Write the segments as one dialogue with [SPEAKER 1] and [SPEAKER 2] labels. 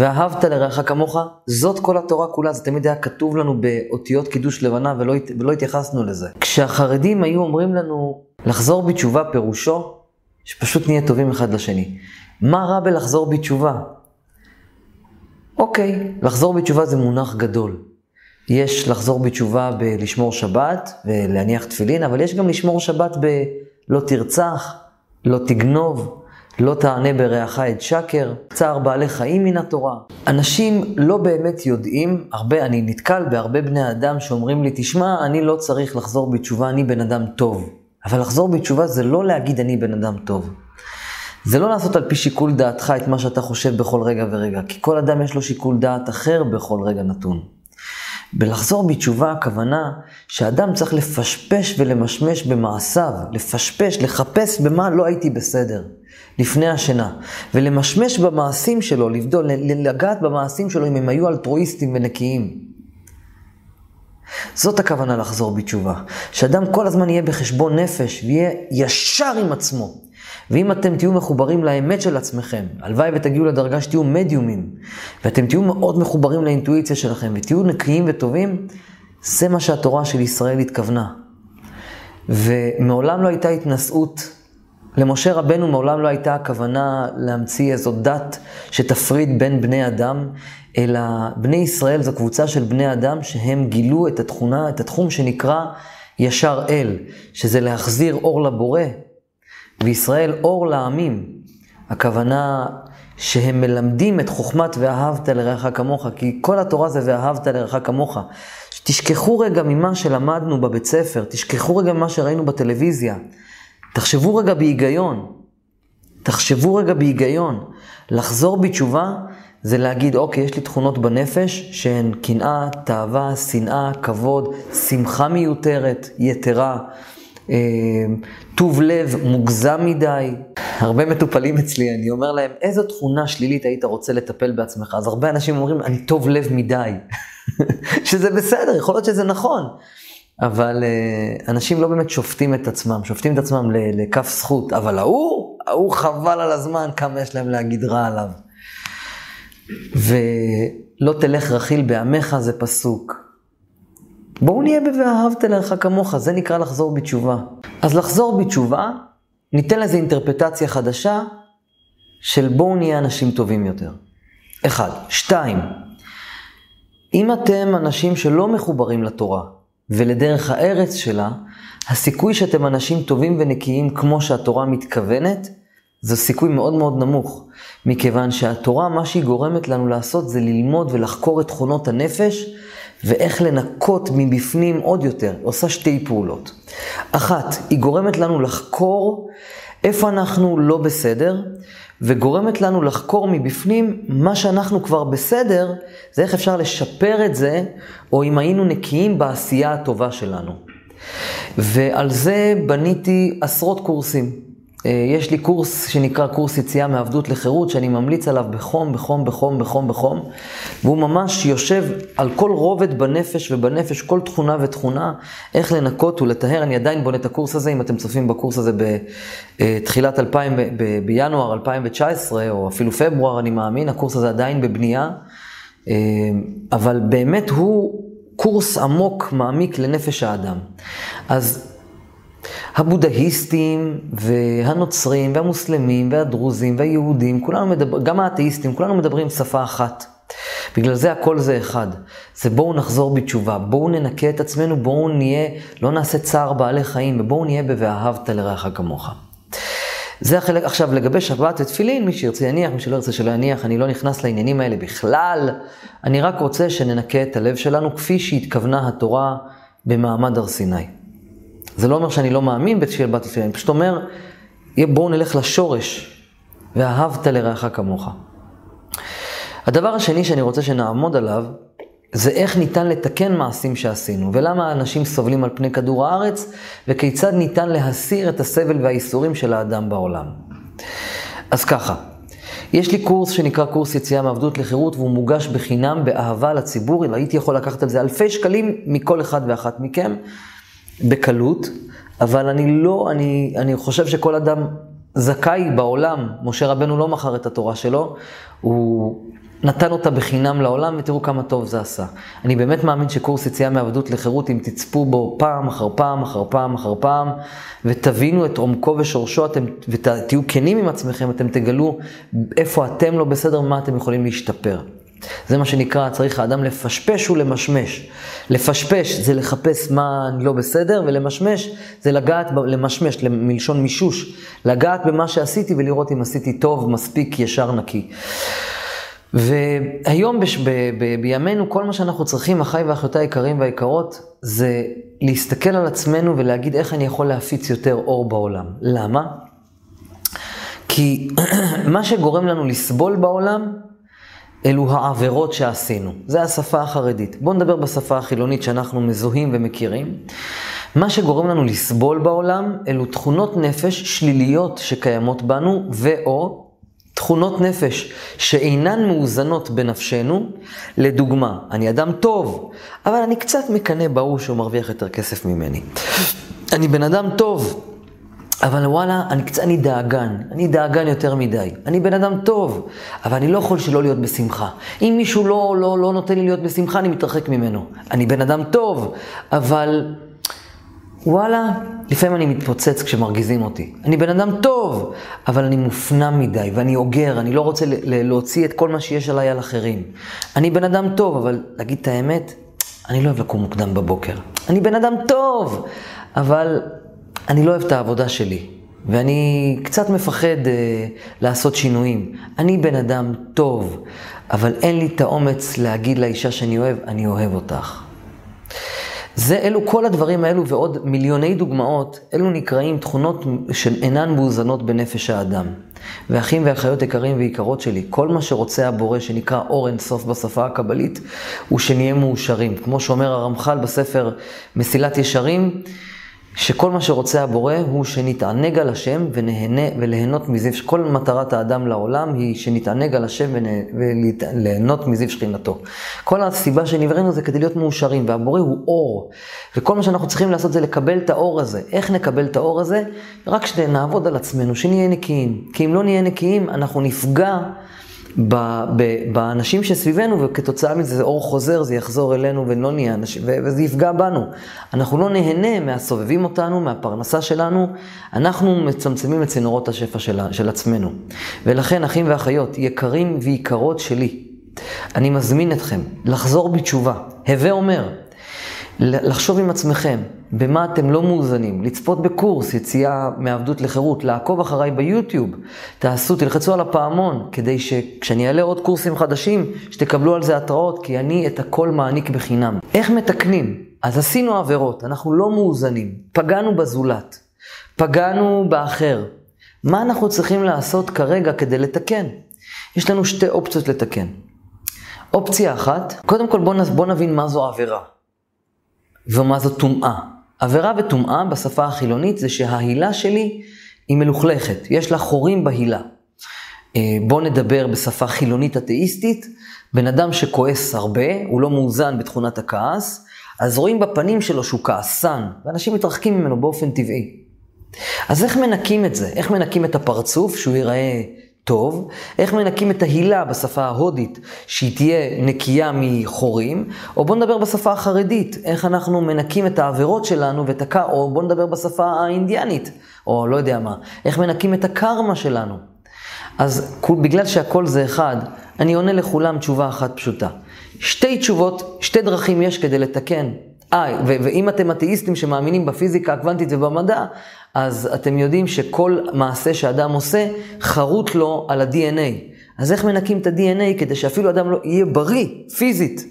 [SPEAKER 1] ואהבת לרעך כמוך, זאת כל התורה כולה, זה תמיד היה כתוב לנו באותיות קידוש לבנה ולא, ולא התייחסנו לזה. כשהחרדים היו אומרים לנו לחזור בתשובה פירושו, שפשוט נהיה טובים אחד לשני. מה רע בלחזור בתשובה? אוקיי, לחזור בתשובה זה מונח גדול. יש לחזור בתשובה בלשמור שבת ולהניח תפילין, אבל יש גם לשמור שבת בלא תרצח, לא תגנוב, לא תענה ברעך את שקר, צער בעלי חיים מן התורה. אנשים לא באמת יודעים, הרבה, אני נתקל בהרבה בני אדם שאומרים לי, תשמע, אני לא צריך לחזור בתשובה, אני בן אדם טוב. אבל לחזור בתשובה זה לא להגיד אני בן אדם טוב. זה לא לעשות על פי שיקול דעתך את מה שאתה חושב בכל רגע ורגע, כי כל אדם יש לו שיקול דעת אחר בכל רגע נתון. בלחזור בתשובה הכוונה שאדם צריך לפשפש ולמשמש במעשיו, לפשפש, לחפש במה לא הייתי בסדר, לפני השינה, ולמשמש במעשים שלו, לבדול, לגעת במעשים שלו אם הם היו אלטרואיסטים ונקיים. זאת הכוונה לחזור בתשובה. שאדם כל הזמן יהיה בחשבון נפש ויהיה ישר עם עצמו. ואם אתם תהיו מחוברים לאמת של עצמכם, הלוואי ותגיעו לדרגה שתהיו מדיומים, ואתם תהיו מאוד מחוברים לאינטואיציה שלכם, ותהיו נקיים וטובים, זה מה שהתורה של ישראל התכוונה. ומעולם לא הייתה התנשאות, למשה רבנו מעולם לא הייתה הכוונה להמציא איזו דת שתפריד בין בני אדם, אלא בני ישראל זו קבוצה של בני אדם שהם גילו את התכונה, את התחום שנקרא ישר אל, שזה להחזיר אור לבורא, וישראל אור לעמים. הכוונה שהם מלמדים את חוכמת ואהבת לרעך כמוך, כי כל התורה זה ואהבת לרעך כמוך. תשכחו רגע ממה שלמדנו בבית ספר, תשכחו רגע ממה שראינו בטלוויזיה. תחשבו רגע בהיגיון. תחשבו רגע בהיגיון. לחזור בתשובה זה להגיד, אוקיי, יש לי תכונות בנפש שהן קנאה, תאווה, שנאה, כבוד, שמחה מיותרת, יתרה. אה, טוב לב מוגזם מדי. הרבה מטופלים אצלי, אני אומר להם, איזו תכונה שלילית היית רוצה לטפל בעצמך? אז הרבה אנשים אומרים, אני טוב לב מדי. שזה בסדר, יכול להיות שזה נכון. אבל uh, אנשים לא באמת שופטים את עצמם, שופטים את עצמם לכף זכות, אבל ההוא, ההוא חבל על הזמן, כמה יש להם להגיד רע עליו. ולא תלך רכיל בעמך זה פסוק. בואו נהיה ב"ואהבת לרעך כמוך", זה נקרא לחזור בתשובה. אז לחזור בתשובה, ניתן לזה אינטרפטציה חדשה של בואו נהיה אנשים טובים יותר. אחד. שתיים, אם אתם אנשים שלא מחוברים לתורה ולדרך הארץ שלה, הסיכוי שאתם אנשים טובים ונקיים כמו שהתורה מתכוונת, זה סיכוי מאוד מאוד נמוך. מכיוון שהתורה, מה שהיא גורמת לנו לעשות זה ללמוד ולחקור את תכונות הנפש ואיך לנקות מבפנים עוד יותר. עושה שתי פעולות. אחת, היא גורמת לנו לחקור איפה אנחנו לא בסדר, וגורמת לנו לחקור מבפנים מה שאנחנו כבר בסדר, זה איך אפשר לשפר את זה, או אם היינו נקיים בעשייה הטובה שלנו. ועל זה בניתי עשרות קורסים. אה, יש לי קורס שנקרא קורס יציאה מעבדות לחירות, שאני ממליץ עליו בחום, בחום, בחום, בחום, בחום, והוא ממש יושב על כל רובד בנפש ובנפש, כל תכונה ותכונה, איך לנקות ולטהר. אני עדיין בונה את הקורס הזה, אם אתם צופים בקורס הזה בתחילת 2000, ב- בינואר 2019, או אפילו פברואר, אני מאמין, הקורס הזה עדיין בבנייה, אה, אבל באמת הוא קורס עמוק, מעמיק לנפש האדם. אז הבודהיסטים והנוצרים והמוסלמים והדרוזים והיהודים, כולנו מדברים, גם האתאיסטים, כולנו מדברים שפה אחת. בגלל זה הכל זה אחד. זה בואו נחזור בתשובה, בואו ננקה את עצמנו, בואו נהיה, לא נעשה צער בעלי חיים, ובואו נהיה ב"ואהבת לרעך כמוך". זה החלק, עכשיו לגבי שבת ותפילין, מי שירצה יניח, מי שלא ירצה שלא יניח, אני לא נכנס לעניינים האלה בכלל, אני רק רוצה שננקה את הלב שלנו כפי שהתכוונה התורה במעמד הר סיני. זה לא אומר שאני לא מאמין בתפילת בת תפילין, אני פשוט אומר, בואו נלך לשורש, ואהבת לרעך כמוך. הדבר השני שאני רוצה שנעמוד עליו, זה איך ניתן לתקן מעשים שעשינו, ולמה אנשים סובלים על פני כדור הארץ, וכיצד ניתן להסיר את הסבל והאיסורים של האדם בעולם. אז ככה, יש לי קורס שנקרא קורס יציאה מעבדות לחירות, והוא מוגש בחינם, באהבה לציבור, הייתי יכול לקחת על זה אלפי שקלים מכל אחד ואחת מכם. בקלות, אבל אני לא, אני, אני חושב שכל אדם זכאי בעולם, משה רבנו לא מכר את התורה שלו, הוא נתן אותה בחינם לעולם, ותראו כמה טוב זה עשה. אני באמת מאמין שקורס יציאה מעבדות לחירות, אם תצפו בו פעם אחר פעם אחר פעם אחר פעם, ותבינו את עומקו ושורשו, אתם, ותהיו כנים עם עצמכם, אתם תגלו איפה אתם לא בסדר, ומה אתם יכולים להשתפר. זה מה שנקרא, צריך האדם לפשפש ולמשמש. לפשפש זה לחפש מה לא בסדר, ולמשמש זה לגעת, למשמש, מלשון מישוש, לגעת במה שעשיתי ולראות אם עשיתי טוב, מספיק, ישר, נקי. והיום בש, ב, ב, בימינו כל מה שאנחנו צריכים, אחיי ואחיותיי היקרים והיקרות, זה להסתכל על עצמנו ולהגיד איך אני יכול להפיץ יותר אור בעולם. למה? כי מה שגורם לנו לסבול בעולם, אלו העבירות שעשינו. זה השפה החרדית. בואו נדבר בשפה החילונית שאנחנו מזוהים ומכירים. מה שגורם לנו לסבול בעולם, אלו תכונות נפש שליליות שקיימות בנו, ו/או תכונות נפש שאינן מאוזנות בנפשנו, לדוגמה, אני אדם טוב, אבל אני קצת מקנא בהוא שהוא מרוויח יותר כסף ממני. אני בן אדם טוב, אבל וואלה, אני קצת, אני דאגן, אני דאגן יותר מדי. אני בן אדם טוב, אבל אני לא יכול שלא להיות בשמחה. אם מישהו לא, לא, לא נותן לי להיות בשמחה, אני מתרחק ממנו. אני בן אדם טוב, אבל וואלה, לפעמים אני מתפוצץ כשמרגיזים אותי. אני בן אדם טוב, אבל אני מופנם מדי, ואני אוגר, אני לא רוצה להוציא את כל מה שיש עליי על אחרים. אני בן אדם טוב, אבל להגיד את האמת, אני לא אוהב לקום מוקדם בבוקר. אני בן אדם טוב, אבל אני לא אוהב את העבודה שלי. ואני קצת מפחד אה, לעשות שינויים. אני בן אדם טוב, אבל אין לי את האומץ להגיד לאישה שאני אוהב, אני אוהב אותך. זה, אלו, כל הדברים האלו ועוד מיליוני דוגמאות, אלו נקראים תכונות שאינן מאוזנות בנפש האדם. ואחים ואחיות יקרים ויקרות שלי, כל מה שרוצה הבורא, שנקרא אור אינסוף בשפה הקבלית, הוא שנהיה מאושרים. כמו שאומר הרמח"ל בספר מסילת ישרים, שכל מה שרוצה הבורא הוא שנתענג על השם ונהנה וליהנות מזיו, כל מטרת האדם לעולם היא שנתענג על השם וליהנות מזיו שכינתו. כל הסיבה שנבראנו זה כדי להיות מאושרים, והבורא הוא אור, וכל מה שאנחנו צריכים לעשות זה לקבל את האור הזה. איך נקבל את האור הזה? רק שנעבוד על עצמנו, שנהיה נקיים. כי אם לא נהיה נקיים, אנחנו נפגע באנשים שסביבנו, וכתוצאה מזה זה אור חוזר, זה יחזור אלינו ולא נהיה אנשים, וזה יפגע בנו. אנחנו לא נהנה מהסובבים אותנו, מהפרנסה שלנו, אנחנו מצמצמים את צינורות השפע של, של עצמנו. ולכן, אחים ואחיות, יקרים ויקרות שלי, אני מזמין אתכם לחזור בתשובה. הווה אומר, לחשוב עם עצמכם במה אתם לא מאוזנים, לצפות בקורס יציאה מעבדות לחירות, לעקוב אחריי ביוטיוב, תעשו, תלחצו על הפעמון, כדי שכשאני אעלה עוד קורסים חדשים, שתקבלו על זה התראות, כי אני את הכל מעניק בחינם. איך מתקנים? אז עשינו עבירות, אנחנו לא מאוזנים, פגענו בזולת, פגענו באחר. מה אנחנו צריכים לעשות כרגע כדי לתקן? יש לנו שתי אופציות לתקן. אופציה אחת, קודם כל בואו בוא נבין מה זו עבירה. ומה זו טומאה. עבירה וטומאה בשפה החילונית זה שההילה שלי היא מלוכלכת, יש לה חורים בהילה. אה, בואו נדבר בשפה חילונית אתאיסטית, בן אדם שכועס הרבה, הוא לא מאוזן בתכונת הכעס, אז רואים בפנים שלו שהוא כעסן, ואנשים מתרחקים ממנו באופן טבעי. אז איך מנקים את זה? איך מנקים את הפרצוף, שהוא ייראה טוב, איך מנקים את ההילה בשפה ההודית, שהיא תהיה נקייה מחורים, או בואו נדבר בשפה החרדית, איך אנחנו מנקים את העבירות שלנו ואת הקר... או בואו נדבר בשפה האינדיאנית, או לא יודע מה, איך מנקים את הקרמה שלנו. אז בגלל שהכל זה אחד, אני עונה לכולם תשובה אחת פשוטה. שתי תשובות, שתי דרכים יש כדי לתקן. אה, ואם אתם אתאיסטים שמאמינים בפיזיקה הקוונטית ובמדע, אז אתם יודעים שכל מעשה שאדם עושה, חרוט לו על ה-DNA. אז איך מנקים את ה-DNA כדי שאפילו אדם לא יהיה בריא, פיזית?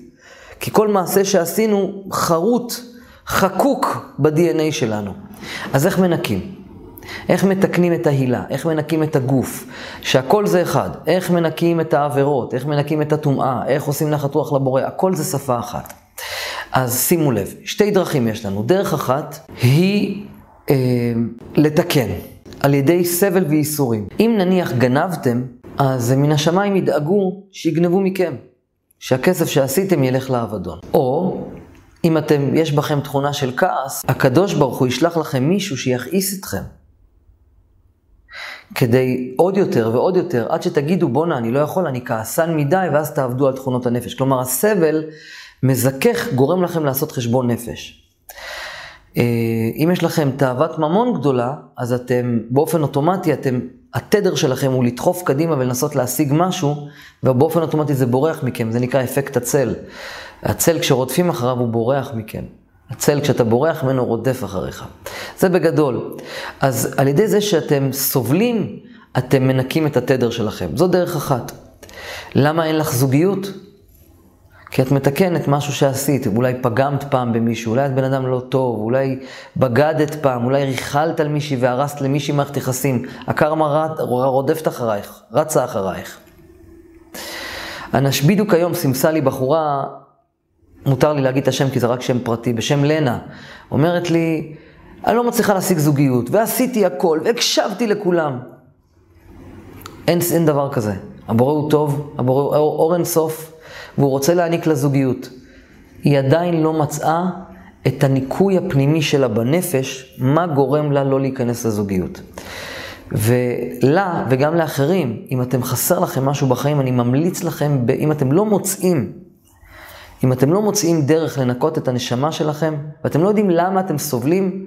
[SPEAKER 1] כי כל מעשה שעשינו חרוט, חקוק ב-DNA שלנו. אז איך מנקים? איך מתקנים את ההילה? איך מנקים את הגוף? שהכל זה אחד. איך מנקים את העבירות? איך מנקים את הטומאה? איך עושים נחת רוח לבורא? הכל זה שפה אחת. אז שימו לב, שתי דרכים יש לנו. דרך אחת היא אה, לתקן על ידי סבל וייסורים. אם נניח גנבתם, אז מן השמיים ידאגו שיגנבו מכם, שהכסף שעשיתם ילך לאבדון. או אם אתם, יש בכם תכונה של כעס, הקדוש ברוך הוא ישלח לכם מישהו שיכעיס אתכם. כדי עוד יותר ועוד יותר, עד שתגידו, בואנה, אני לא יכול, אני כעסן מדי, ואז תעבדו על תכונות הנפש. כלומר, הסבל מזכך, גורם לכם לעשות חשבון נפש. אה, אם יש לכם תאוות ממון גדולה, אז אתם, באופן אוטומטי, אתם, התדר שלכם הוא לדחוף קדימה ולנסות להשיג משהו, ובאופן אוטומטי זה בורח מכם, זה נקרא אפקט הצל. הצל, כשרודפים אחריו, הוא בורח מכם. הצל, כשאתה בורח ממנו, רודף אחריך. זה בגדול. אז על ידי זה שאתם סובלים, אתם מנקים את התדר שלכם. זו דרך אחת. למה אין לך זוגיות? כי את מתקנת משהו שעשית, אולי פגמת פעם במישהו, אולי את בן אדם לא טוב, אולי בגדת פעם, אולי ריכלת על מישהי והרסת למישהי מערכת יחסים. הקרמה רודפת אחרייך, רצה אחרייך. אנש, בדיוק היום סימסה לי בחורה, מותר לי להגיד את השם כי זה רק שם פרטי, בשם לנה. אומרת לי, אני לא מצליחה להשיג זוגיות, ועשיתי הכל, והקשבתי לכולם. אין, אין דבר כזה. הבורא הוא טוב, הבורא הוא אור אין סוף. והוא רוצה להעניק לה זוגיות. היא עדיין לא מצאה את הניקוי הפנימי שלה בנפש, מה גורם לה לא להיכנס לזוגיות. ולה וגם לאחרים, אם אתם חסר לכם משהו בחיים, אני ממליץ לכם, אם אתם לא מוצאים, אם אתם לא מוצאים דרך לנקות את הנשמה שלכם, ואתם לא יודעים למה אתם סובלים,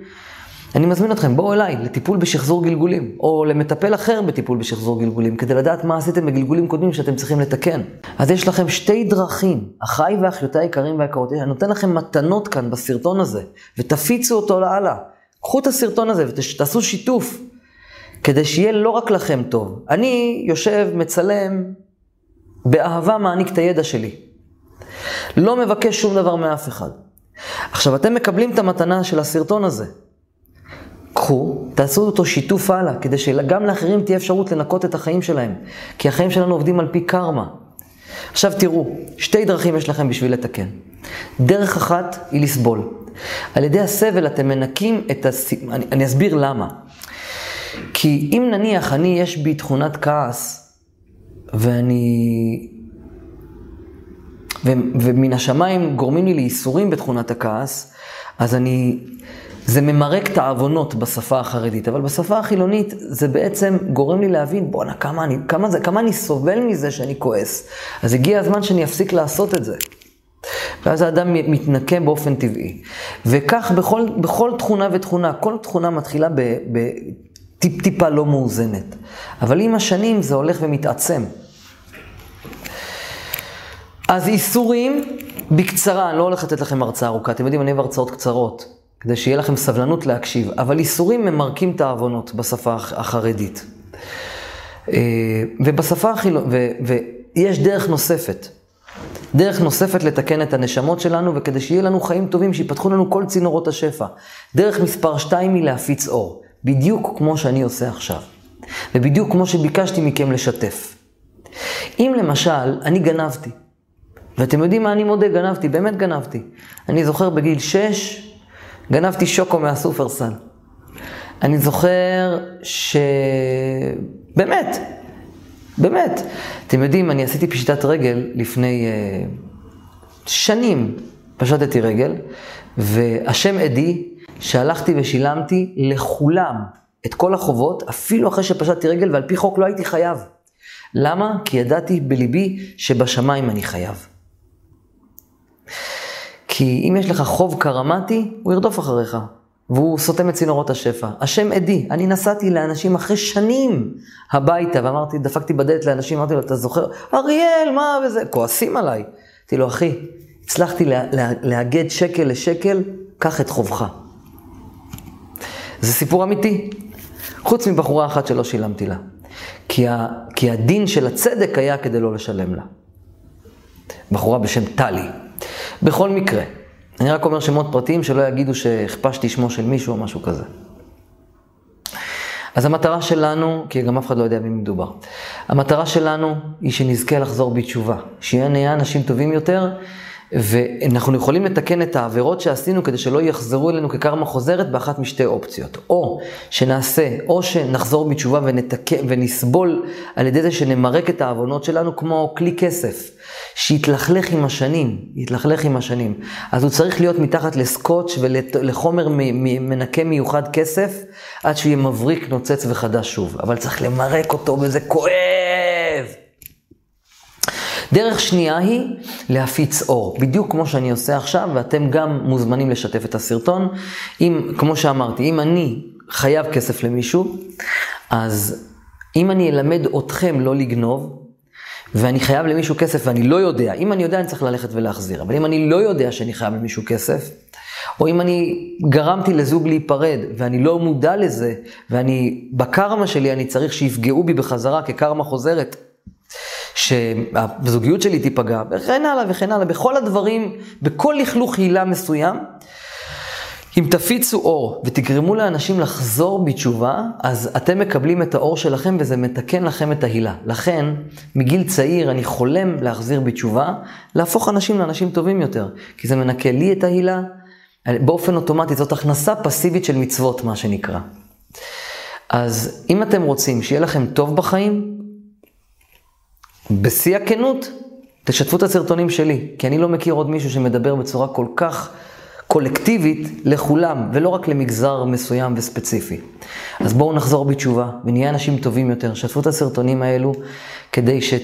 [SPEAKER 1] אני מזמין אתכם, בואו אליי לטיפול בשחזור גלגולים, או למטפל אחר בטיפול בשחזור גלגולים, כדי לדעת מה עשיתם בגלגולים קודמים שאתם צריכים לתקן. אז יש לכם שתי דרכים, אחיי ואחיותיי היקרים והיקרות, אני נותן לכם מתנות כאן בסרטון הזה, ותפיצו אותו לאללה. קחו את הסרטון הזה ותעשו שיתוף, כדי שיהיה לא רק לכם טוב. אני יושב, מצלם, באהבה מעניק את הידע שלי. לא מבקש שום דבר מאף אחד. עכשיו, אתם מקבלים את המתנה של הסרטון הזה. קחו, תעשו אותו שיתוף הלאה, כדי שגם לאחרים תהיה אפשרות לנקות את החיים שלהם. כי החיים שלנו עובדים על פי קרמה. עכשיו תראו, שתי דרכים יש לכם בשביל לתקן. דרך אחת היא לסבול. על ידי הסבל אתם מנקים את הס... אני, אני אסביר למה. כי אם נניח אני, יש בי תכונת כעס, ואני... ו... ומן השמיים גורמים לי לייסורים בתכונת הכעס, אז אני זה ממרק את העוונות בשפה החרדית, אבל בשפה החילונית זה בעצם גורם לי להבין, בואנה, כמה כמה, כמה אני סובל מזה שאני כועס. אז הגיע הזמן שאני אפסיק לעשות את זה. ואז האדם מתנקם באופן טבעי. וכך בכל, בכל תכונה ותכונה, כל תכונה מתחילה בטיפ-טיפה לא מאוזנת. אבל עם השנים זה הולך ומתעצם. אז איסורים, בקצרה, אני לא הולך לתת לכם הרצאה ארוכה, אתם יודעים, אני אוהב הרצאות קצרות. כדי שיהיה לכם סבלנות להקשיב. אבל איסורים ממרקים את העוונות בשפה החרדית. אה, ובשפה החילונית, ויש דרך נוספת. דרך נוספת לתקן את הנשמות שלנו, וכדי שיהיה לנו חיים טובים, שיפתחו לנו כל צינורות השפע. דרך מספר שתיים היא להפיץ אור. בדיוק כמו שאני עושה עכשיו. ובדיוק כמו שביקשתי מכם לשתף. אם למשל, אני גנבתי, ואתם יודעים מה אני מודה? גנבתי, באמת גנבתי. אני זוכר בגיל שש, גנבתי שוקו מהסופרסל. אני זוכר ש... באמת, באמת. אתם יודעים, אני עשיתי פשיטת רגל לפני uh, שנים, פשטתי רגל, והשם עדי שהלכתי ושילמתי לכולם את כל החובות, אפילו אחרי שפשטתי רגל, ועל פי חוק לא הייתי חייב. למה? כי ידעתי בליבי שבשמיים אני חייב. כי אם יש לך חוב קרמטי, הוא ירדוף אחריך, והוא סותם את צינורות השפע. השם עדי, אני נסעתי לאנשים אחרי שנים הביתה, ואמרתי, דפקתי בדלת לאנשים, אמרתי לו, אתה זוכר? אריאל, מה וזה? כועסים עליי. אמרתי לו, אחי, הצלחתי לה, לה, לאגד שקל לשקל, קח את חובך. זה סיפור אמיתי. חוץ מבחורה אחת שלא שילמתי לה. כי, ה, כי הדין של הצדק היה כדי לא לשלם לה. בחורה בשם טלי. בכל מקרה, אני רק אומר שמות פרטיים שלא יגידו שהכפשתי שמו של מישהו או משהו כזה. אז המטרה שלנו, כי גם אף אחד לא יודע במי מדובר, המטרה שלנו היא שנזכה לחזור בתשובה, שיהיה נהיה אנשים טובים יותר, ואנחנו יכולים לתקן את העבירות שעשינו כדי שלא יחזרו אלינו כקרמה חוזרת באחת משתי אופציות. או שנעשה, או שנחזור בתשובה ונתקן, ונסבול על ידי זה שנמרק את העוונות שלנו כמו כלי כסף, שיתלכלך עם השנים, יתלכלך עם השנים. אז הוא צריך להיות מתחת לסקוץ' ולחומר מנקה מיוחד כסף, עד שהוא יהיה מבריק, נוצץ וחדש שוב. אבל צריך למרק אותו וזה כואב. דרך שנייה היא להפיץ אור, בדיוק כמו שאני עושה עכשיו, ואתם גם מוזמנים לשתף את הסרטון. אם, כמו שאמרתי, אם אני חייב כסף למישהו, אז אם אני אלמד אתכם לא לגנוב, ואני חייב למישהו כסף ואני לא יודע, אם אני יודע אני צריך ללכת ולהחזיר, אבל אם אני לא יודע שאני חייב למישהו כסף, או אם אני גרמתי לזוג להיפרד ואני לא מודע לזה, ואני, בקרמה שלי אני צריך שיפגעו בי בחזרה כקרמה חוזרת, שהזוגיות שלי תיפגע, וכן הלאה וכן הלאה, בכל הדברים, בכל לכלוך הילה מסוים. אם תפיצו אור ותגרמו לאנשים לחזור בתשובה, אז אתם מקבלים את האור שלכם וזה מתקן לכם את ההילה. לכן, מגיל צעיר אני חולם להחזיר בתשובה, להפוך אנשים לאנשים טובים יותר. כי זה מנקה לי את ההילה, באופן אוטומטי, זאת הכנסה פסיבית של מצוות, מה שנקרא. אז אם אתם רוצים שיהיה לכם טוב בחיים, בשיא הכנות, תשתפו את הסרטונים שלי, כי אני לא מכיר עוד מישהו שמדבר בצורה כל כך קולקטיבית לכולם, ולא רק למגזר מסוים וספציפי. אז בואו נחזור בתשובה, ונהיה אנשים טובים יותר. שתפו את הסרטונים האלו, כדי ש...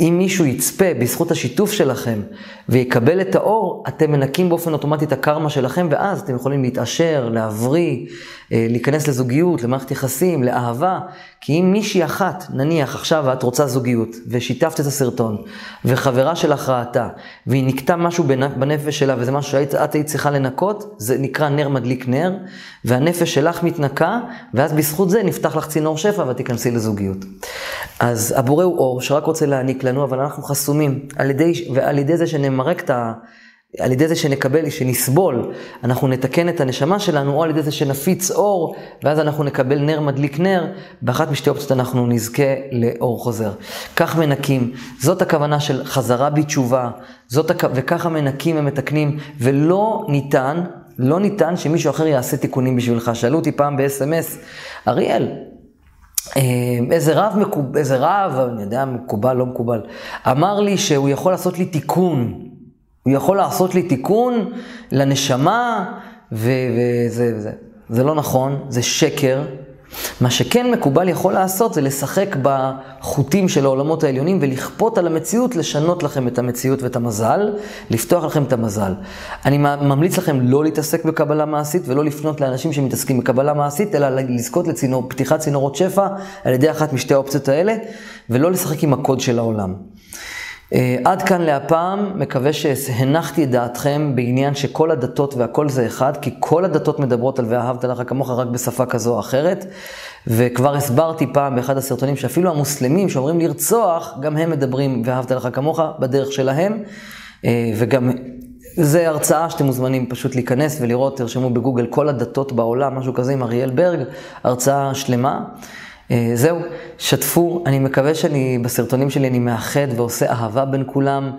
[SPEAKER 1] אם מישהו יצפה בזכות השיתוף שלכם ויקבל את האור, אתם מנקים באופן אוטומטי את הקרמה שלכם, ואז אתם יכולים להתעשר, להבריא, אה, להיכנס לזוגיות, למערכת יחסים, לאהבה. כי אם מישהי אחת, נניח עכשיו את רוצה זוגיות, ושיתפת את הסרטון, וחברה שלך ראתה, והיא נקטה משהו בנפש שלה, וזה משהו שאת היית צריכה לנקות, זה נקרא נר מדליק נר, והנפש שלך מתנקה, ואז בזכות זה נפתח לך צינור שפע ותיכנסי לזוגיות. אז הבורא הוא אור שרק רוצה להעניק לנו, אבל אנחנו חסומים. על ידי, ועל ידי זה שנמרק את ה... על ידי זה שנקבל, שנסבול, אנחנו נתקן את הנשמה שלנו, או על ידי זה שנפיץ אור, ואז אנחנו נקבל נר מדליק נר, באחת משתי אופציות אנחנו נזכה לאור חוזר. כך מנקים, זאת הכוונה של חזרה בתשובה, זאת הכ... וככה מנקים ומתקנים, ולא ניתן, לא ניתן שמישהו אחר יעשה תיקונים בשבילך. שאלו אותי פעם ב-SMS, אריאל, אה, איזה רב, מקוב... איזה רב, אני יודע, מקובל, לא מקובל, אמר לי שהוא יכול לעשות לי תיקון. הוא יכול לעשות לי תיקון לנשמה, וזה וזה. זה לא נכון, זה שקר. מה שכן מקובל יכול לעשות זה לשחק בחוטים של העולמות העליונים ולכפות על המציאות, לשנות לכם את המציאות ואת המזל, לפתוח לכם את המזל. אני ממליץ לכם לא להתעסק בקבלה מעשית ולא לפנות לאנשים שמתעסקים בקבלה מעשית, אלא לזכות לפתיחת צינורות שפע על ידי אחת משתי האופציות האלה, ולא לשחק עם הקוד של העולם. אה, עד כאן להפעם, מקווה שהנחתי את דעתכם בעניין שכל הדתות והכל זה אחד, כי כל הדתות מדברות על ואהבת לך כמוך רק בשפה כזו או אחרת. וכבר הסברתי פעם באחד הסרטונים שאפילו המוסלמים שאומרים לרצוח, גם הם מדברים ואהבת לך כמוך בדרך שלהם. אה, וגם זה הרצאה שאתם מוזמנים פשוט להיכנס ולראות, תרשמו בגוגל כל הדתות בעולם, משהו כזה עם אריאל ברג, הרצאה שלמה. אה, זהו, שתפו, אני מקווה שאני, בסרטונים שלי אני מאחד ועושה אהבה בין כולם,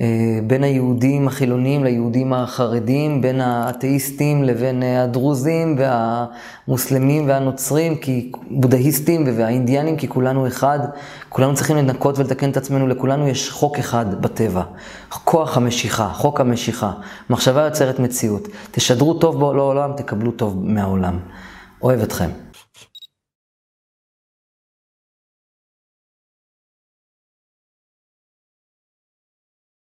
[SPEAKER 1] אה, בין היהודים החילונים ליהודים החרדים, בין האתאיסטים לבין אה, הדרוזים והמוסלמים והנוצרים, כי בודהיסטים והאינדיאנים, כי כולנו אחד, כולנו צריכים לנקות ולתקן את עצמנו, לכולנו יש חוק אחד בטבע, כוח המשיכה, חוק המשיכה, מחשבה יוצרת מציאות. תשדרו טוב בעולם, תקבלו טוב מהעולם. אוהב אתכם.